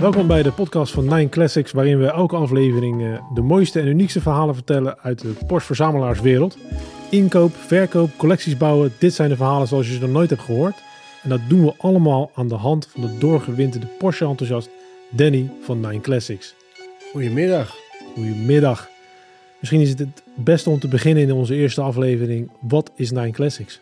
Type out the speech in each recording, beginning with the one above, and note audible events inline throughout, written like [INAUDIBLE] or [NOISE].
Welkom bij de podcast van Nine Classics, waarin we elke aflevering eh, de mooiste en uniekste verhalen vertellen uit de Porsche verzamelaarswereld. Inkoop, verkoop, collecties bouwen, dit zijn de verhalen zoals je ze nog nooit hebt gehoord. En dat doen we allemaal aan de hand van de doorgewinterde Porsche-enthousiast Danny van Nine Classics. Goedemiddag. Goedemiddag. Misschien is het het beste om te beginnen in onze eerste aflevering. Wat is Nine Classics?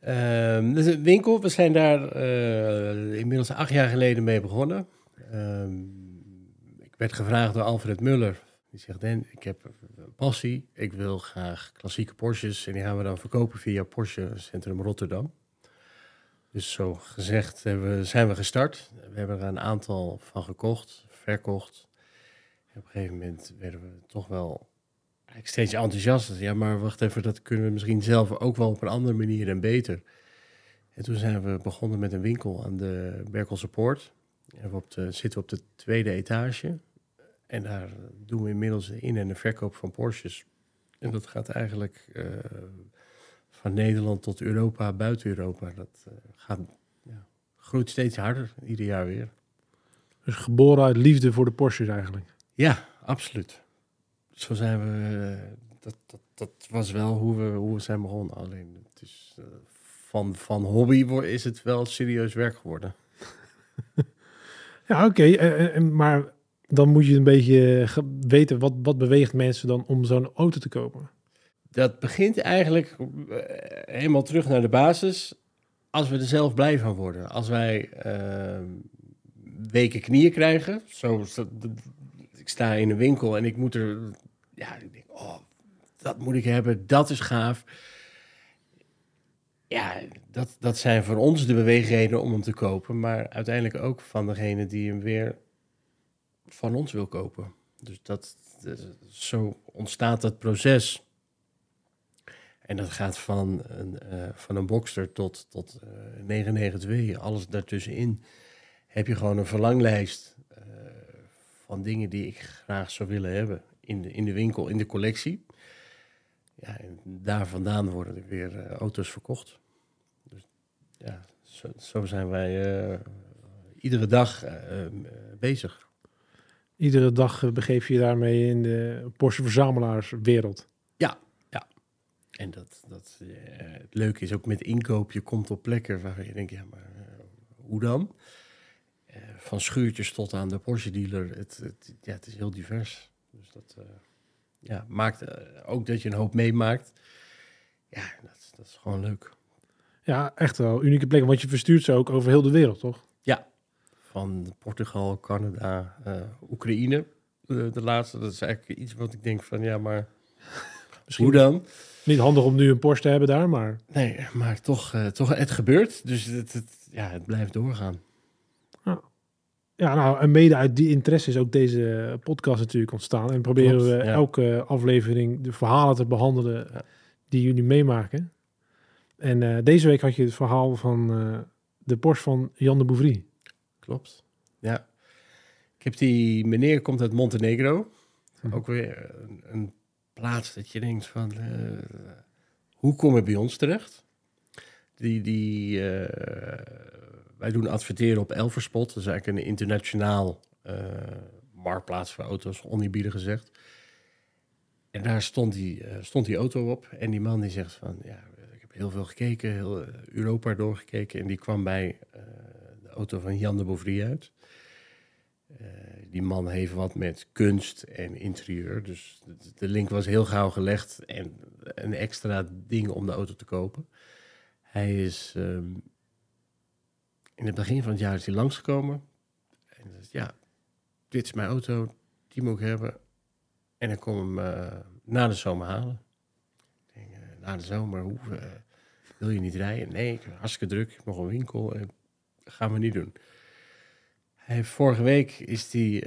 Dat is een winkel. We zijn daar eh, inmiddels acht jaar geleden mee begonnen. Ehm, ik werd gevraagd door Alfred Muller. Die zegt, Dan, ik heb een passie. Ik wil graag klassieke Porsches. En die gaan we dan verkopen via Porsche Centrum Rotterdam. Dus zo gezegd hebben we, zijn we gestart. We hebben er een aantal van gekocht, verkocht. Op een gegeven moment werden we toch wel eigenlijk steeds enthousiaster. Ja, maar wacht even, dat kunnen we misschien zelf ook wel op een andere manier en beter. En toen zijn we begonnen met een winkel aan de Berkelse Poort. En we op de, zitten we op de tweede etage. En daar doen we inmiddels de in- en de verkoop van Porsches. En dat gaat eigenlijk eh, van Nederland tot Europa, buiten Europa. Dat eh, gaat, ja, groeit steeds harder, ieder jaar weer. Dus geboren uit liefde voor de Porsches eigenlijk. Ja, absoluut. Zo zijn we. eh, Dat, dat, dat was wel hoe we, hoe we zijn begonnen. Alleen het is, eh, van, van hobby is het wel serieus werk geworden. [LAUGHS] Ja, oké. eh, maar dan moet je een beetje weten wat, wat beweegt mensen dan om zo'n auto te kopen. Dat begint eigenlijk helemaal terug naar de basis. Als we er zelf blij van worden. Als wij eh, weken knieën krijgen. Zo- ik sta in een winkel en ik moet er. Ja, ik denk, oh, dat moet ik hebben. Dat is gaaf. Ja, dat, dat zijn voor ons de beweegredenen om hem te kopen. Maar uiteindelijk ook van degene die hem weer van ons wil kopen. Dus dat, zo ontstaat dat proces. En dat gaat van een, eh, van een Boxster tot, tot eh 992, alles daartussenin. Heb je gewoon een verlanglijst eh, van dingen die ik graag zou willen hebben in de, in de winkel, in de collectie. Ja, en daar vandaan worden er weer eh, auto's verkocht. Dus ja, zo, zo zijn wij eh, iedere dag eh, bezig. Iedere dag begeef je je daarmee in de Porsche verzamelaarswereld. En dat, dat, het leuke is ook met inkoop, je komt op plekken waar je denkt, ja, maar hoe dan? Van schuurtjes tot aan de Porsche dealer, het, het, ja, het is heel divers. Dus dat eh, ja, maakt eh, ook dat je een hoop meemaakt. Ja, dat, dat is gewoon leuk. Ja, echt wel. Unieke plekken, want je verstuurt ze ook over heel de wereld, toch? Van Portugal, Canada, eh, Oekraïne, de, de laatste. Dat is eigenlijk iets wat ik denk van, ja, maar [LAUGHS] Misschien hoe dan? niet handig om nu een Porsche te hebben daar, maar Nee, maar toch, eh, toch het gebeurt. Dus het, het, ja, het blijft doorgaan. ja, nou, en mede uit die interesse is ook deze podcast natuurlijk ontstaan. En proberen Klopt, we ja. elke aflevering de verhalen te behandelen Ja. die jullie meemaken. En eh, deze week had je het verhaal van eh, de Porsche van Jan de Bouvry. Klopt. Ja. Ik heb die meneer komt uit Montenegro. Mhm. Ook weer een, een plaats dat je denkt van eh, hoe kom je bij ons terecht? Die, die, wij doen adverteren op Elverspot. Dat is eigenlijk een internationaal eh, marktplaats voor auto's, oneerbiedig gezegd. En daar stond die, eh, stond die auto op. En die man die zegt van, ja, ik heb heel veel gekeken, heel eh, Europa doorgekeken. En die kwam bij de auto van Jan de Bouvry uit. Die man heeft wat met kunst en interieur. Dus de, de link was heel gauw gelegd. En een extra ding om de auto te kopen. Hij is ehm, in het begin van het jaar is hij langsgekomen. En ja, dit is mijn auto, die moet ik hebben. En ik kom hem eh, na de zomer halen. Denk, eh, na de zomer, hoe, eh, wil je niet rijden? Nee, ik hartstikke druk, ik nog een winkel. Gaan we niet doen. Hij vorige week is hij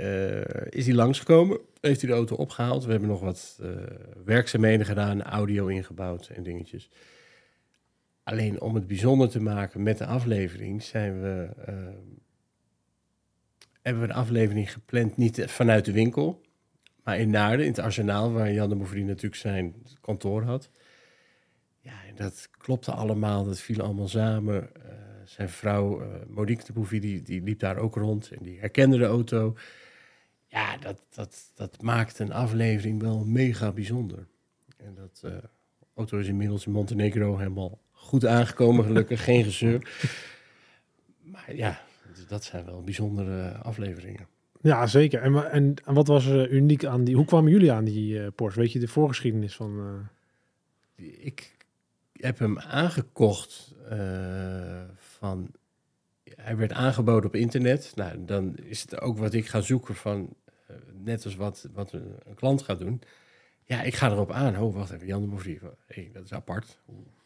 is langsgekomen, heeft hij de auto opgehaald. We hebben nog wat werkzaamheden gedaan, audio ingebouwd en dingetjes. Alleen om het bijzonder te maken met de aflevering zijn we, eh, hebben we de aflevering gepland niet vanuit de winkel, maar in Naarden, in het arsenaal, waar Jan de natuurlijk zijn kantoor had. Ja, en dat klopte allemaal, dat viel allemaal samen. Eh, zijn vrouw, eh, Monique de Bouvie, die, die liep daar ook rond en die herkende de auto. Ja, dat, dat, dat maakt een aflevering wel mega bijzonder. En dat auto is inmiddels in Montenegro helemaal goed aangekomen, gelukkig, [LAUGHS] geen gezeur. Maar ja, dat zijn wel bijzondere afleveringen. Ja, zeker. En, en, en wat was er uniek aan die... Hoe kwamen jullie aan die eh, Porsche? Weet je de voorgeschiedenis van... eh, Ik heb hem aangekocht eh, van. Hij werd aangeboden op internet. Nou, dan is het ook wat ik ga zoeken van. net als wat, wat een, een klant gaat doen. Ja, ik ga erop aan. Oh, wacht even, Jan de Mouvrier. Hey, dat is apart.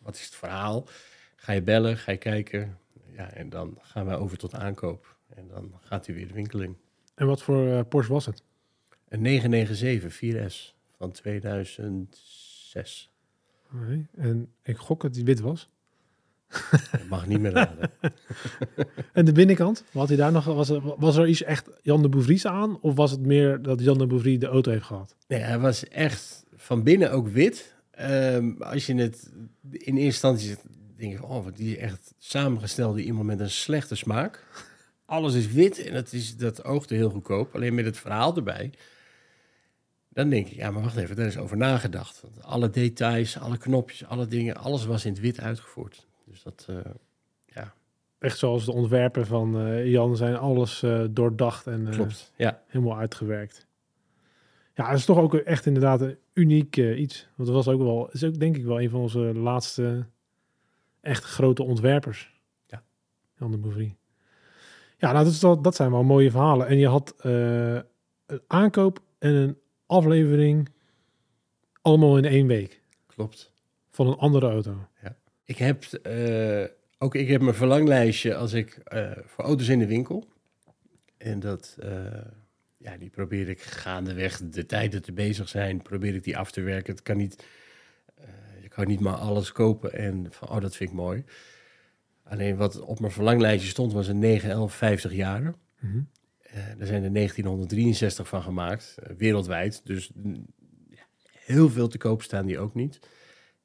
Wat is het verhaal? Ga je bellen, ga je kijken. Ja, en dan gaan wij over tot aankoop. En dan gaat hij weer de winkel in. En wat voor eh, Porsche was het? Een 997 4S van 2006. Nee. En ik gok dat die wit was. Dat mag niet meer raden. [LAUGHS] En de binnenkant? Had hij daar nog, was, er, was er iets echt Jan de Bouvries aan? Of was het meer dat Jan de Bouvrie de auto heeft gehad? Nee, hij was echt van binnen ook wit. Ehm, als je het in eerste instantie ziet, denk je oh, wat die is echt samengesteld door iemand met een slechte smaak. Alles is wit en dat, is, dat oogde heel goedkoop. Alleen met het verhaal erbij. Dan denk ik, ja, maar wacht even, daar is over nagedacht. Want alle details, alle knopjes, alle dingen, alles was in het wit uitgevoerd. Dus dat, eh, Echt zoals de ontwerpen van eh, Jan zijn alles eh, doordacht en klopt. Ja, helemaal uitgewerkt. Ja, dat is toch ook echt inderdaad een uniek eh, iets. Want dat was ook wel, is ook denk ik wel een van onze laatste echt grote ontwerpers. Ja. Jan de. Ja, nou, dat, is wel, dat zijn wel mooie verhalen. En je had eh, een aankoop en een aflevering allemaal in één week klopt. van een andere auto. Ik heb eh, ook ik heb mijn verlanglijstje als ik voor auto's in de winkel. En dat, ja, die probeer ik gaandeweg de tijd dat er bezig zijn, probeer ik die af te werken. Het kan niet, eh, je kan niet maar alles kopen en van, oh, dat vind ik mooi. Alleen wat op mijn verlanglijstje stond was een 911 50 jaren. Mhm. Eh er zijn er 1963 van gemaakt, eh, wereldwijd. Dus mm, heel veel te koop staan die ook niet.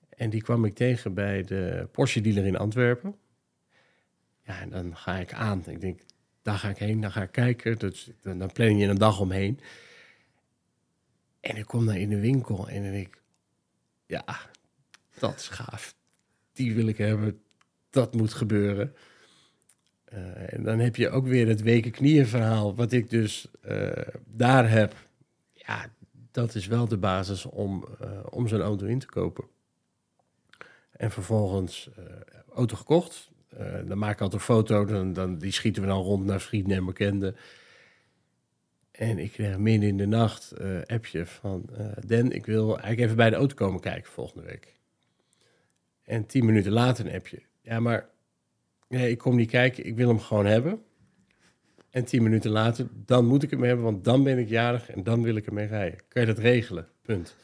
En die kwam ik tegen bij de Porsche dealer in Antwerpen. Ja, en dan ga ik aan. Ik denk, daar ga ik heen, daar ga ik kijken. Dus dan, dan plan je een dag omheen. En ik kom daar in de winkel en dan denk ik, ja, dat is gaaf. Die wil ik hebben. Dat moet gebeuren. Eh, en dan heb je ook weer het weken knieën verhaal, wat ik dus eh, daar heb. Ja, dat is wel de basis om, eh, om zo'n auto in te kopen. En vervolgens auto gekocht. Eh, dan maak ik altijd een foto, dan, dan, die schieten we dan rond naar vrienden en bekenden. En ik kreeg midden in de nacht eh appje van... eh Den, ik wil eigenlijk even bij de auto komen kijken volgende week. En tien minuten later een appje. Ja, maar nee, ik kom niet kijken, ik wil hem gewoon hebben. En tien minuten later, dan moet ik hem hebben, want dan ben ik jarig en dan wil ik ermee rijden. Kan je dat regelen? Punt.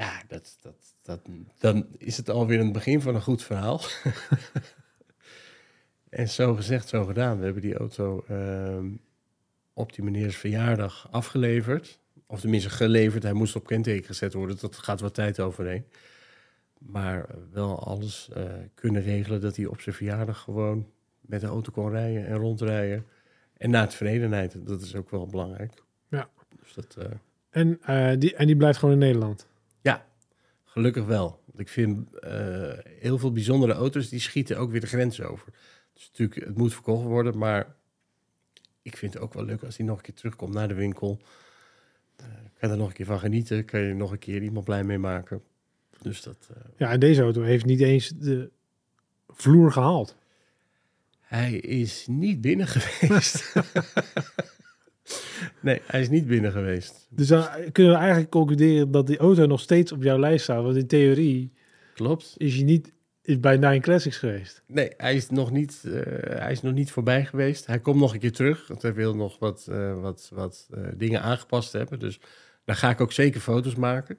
Ja, dat, dat, dat, dan is het alweer een begin van een goed verhaal. [LAUGHS] en zo gezegd, zo gedaan. We hebben die auto ehm, op die meneers verjaardag afgeleverd. Of tenminste geleverd. Hij moest op kenteken gezet worden. Dat gaat wat tijd overheen. Maar wel alles eh, kunnen regelen dat hij op zijn verjaardag gewoon met de auto kon rijden en rondrijden. En na tevredenheid, dat is ook wel belangrijk. Ja. Dus dat, eh, En, eh, die, en die blijft gewoon in Nederland. Gelukkig wel. Want ik vind eh, heel veel bijzondere auto's, die schieten ook weer de grens over. Dus natuurlijk, het moet verkocht worden, maar ik vind het ook wel leuk als hij nog een keer terugkomt naar de winkel. Eh, kan je er nog een keer van genieten, kan je nog een keer iemand blij mee maken. Dus dat, eh, Ja, en deze auto heeft niet eens de vloer gehaald. hij is niet binnen [LAUGHS] geweest. [LAUGHS] nee, hij is niet binnen geweest. Dus dan kunnen we eigenlijk concluderen dat die auto nog steeds op jouw lijst staat. Want in theorie Klopt. is hij niet is bij Nine Classics geweest. Nee, hij is nog niet, eh, hij is nog niet voorbij geweest. Hij komt nog een keer terug, want hij wil nog wat, eh, wat, wat eh, dingen aangepast hebben. Dus daar ga ik ook zeker foto's maken.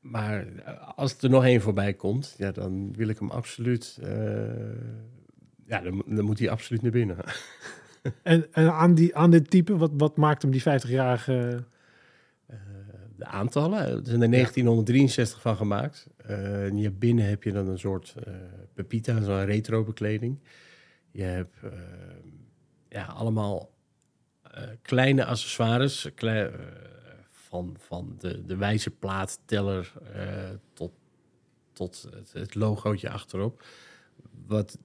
Maar als er nog één voorbij komt, ja, dan wil ik hem absoluut... ja, dan, dan moet hij absoluut naar binnen. [LAUGHS] En, en aan, die, aan dit type, wat, wat maakt hem die 50-jarige... Eh, de aantallen. Er zijn er 1963 van gemaakt. Uh, en hier binnen heb je dan een soort uh, Pepita, zo'n retro bekleding. Je hebt ja, allemaal kleine accessoires. Klei van, van de, de wijze plaatteller tot, tot het, het logootje achterop. Wat,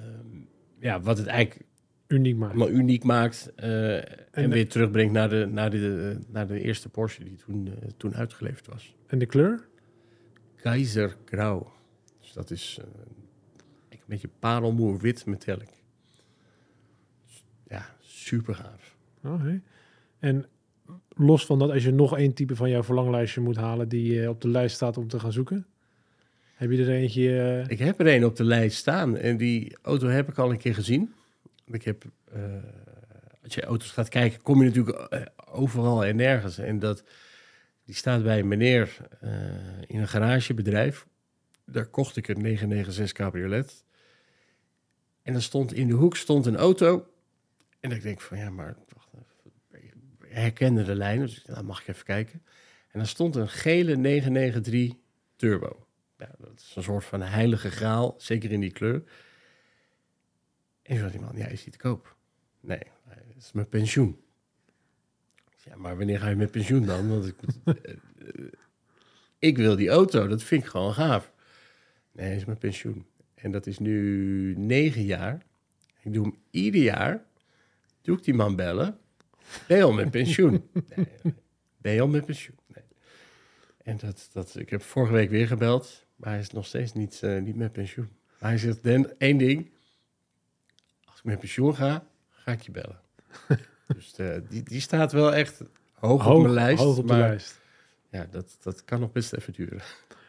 um, ja, wat het eigenlijk uniek maakt. Maar uniek maakt uh, en, en weer terugbrengt naar de, naar, de, naar de eerste Porsche die toen, uh, toen uitgeleverd was. En de kleur? Keizer Grauw. Dus dat is uh, een beetje parelmoer wit metallic. Dus, ja, super gaaf. Oké. Okay. En los van dat, als je nog één type van jouw verlanglijstje moet halen die op de lijst staat om te gaan zoeken, heb je er eentje? Ik heb er een op de lijst staan en die auto heb ik al een keer gezien. Ik heb, uh, als je auto's gaat kijken, kom je natuurlijk uh, overal en nergens. En dat, die staat bij een meneer in een garagebedrijf. Daar kocht ik een 996 cabriolet. En dan stond in de hoek stond een auto. En ik denk van ja, maar wacht, herkende de lijn. Dus nou, mag ik even kijken. En dan stond een gele 993 turbo. Ja, dat is een soort van heilige graal, zeker in die kleur. En zei die man, ja, is hij te koop? Nee, dat is mijn pensioen. Ja, maar wanneer ga je met pensioen dan? Want ik, uh, [LAUGHS] ik wil die auto, dat vind ik gewoon gaaf. Nee, dat is mijn pensioen. En dat is nu negen jaar. Ik doe hem ieder jaar. Doe ik die man bellen. Ben je al met pensioen? [LAUGHS] Nee, ben je al met pensioen? Nee. En dat, dat, ik heb vorige week weer gebeld. Maar hij is nog steeds niet, uh, niet met pensioen. Maar hij zegt, Dan, één ding ik met pensioen ga, ga ik je bellen. [LAUGHS] dus uh, die, die staat wel echt hoog, hoog op mijn lijst. Hoog op de maar, lijst. Ja, dat, dat kan nog best even duren.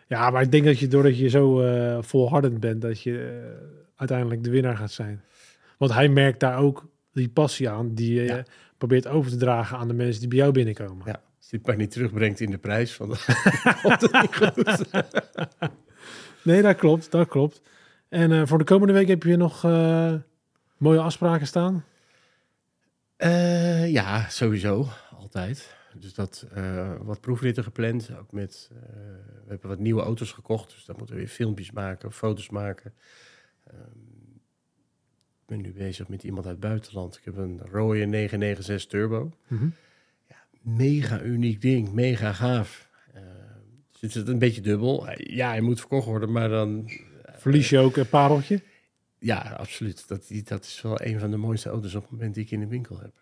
Ja, maar ik denk dat je doordat je zo uh, volhardend bent, dat je uiteindelijk de winnaar gaat zijn. Want hij merkt daar ook die passie aan, die je ja. probeert over te dragen aan de mensen die bij jou binnenkomen. Ja, als het maar niet terugbrengt in de prijs, van de, [LAUGHS] niet goed. [LAUGHS] nee, dat klopt, dat klopt. En voor de komende week heb je nog Mooie afspraken staan? Uh, ja, sowieso. Altijd. Dus dat wat proefritten gepland. Ook met, we hebben wat nieuwe auto's gekocht. Dus dan moeten we weer filmpjes maken, foto's maken. Um, ik ben nu bezig met iemand uit het buitenland. Ik heb een rode 996 Turbo. Mm -hmm. ja, mega uniek ding. Mega gaaf. Dus het is een beetje dubbel. Ja, hij moet verkocht worden, maar dan... Verlies je ook een pareltje? Ja, absoluut. Dat, die, dat is wel een van de mooiste auto's op het moment die ik in de winkel heb.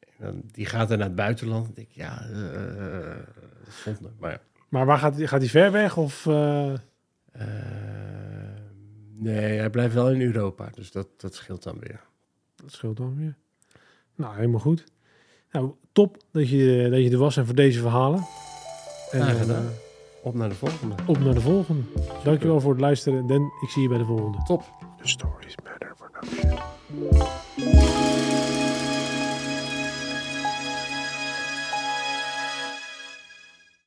En dan, die gaat dan naar het buitenland. Dan denk ik, ja, uh, dat vond ik. Maar, ja. maar waar gaat, gaat hij ver weg? Of, uh... Uh, nee, hij blijft wel in Europa. Dus dat, dat scheelt dan weer. Dat scheelt dan weer. Nou, helemaal goed. Nou, top dat je, dat je er was en voor deze verhalen. En, ja, gedaan. Op naar de volgende. Op naar de volgende. Super. Dankjewel voor het luisteren. Den, ik zie je bij de volgende. Top. The Stories Matter Production.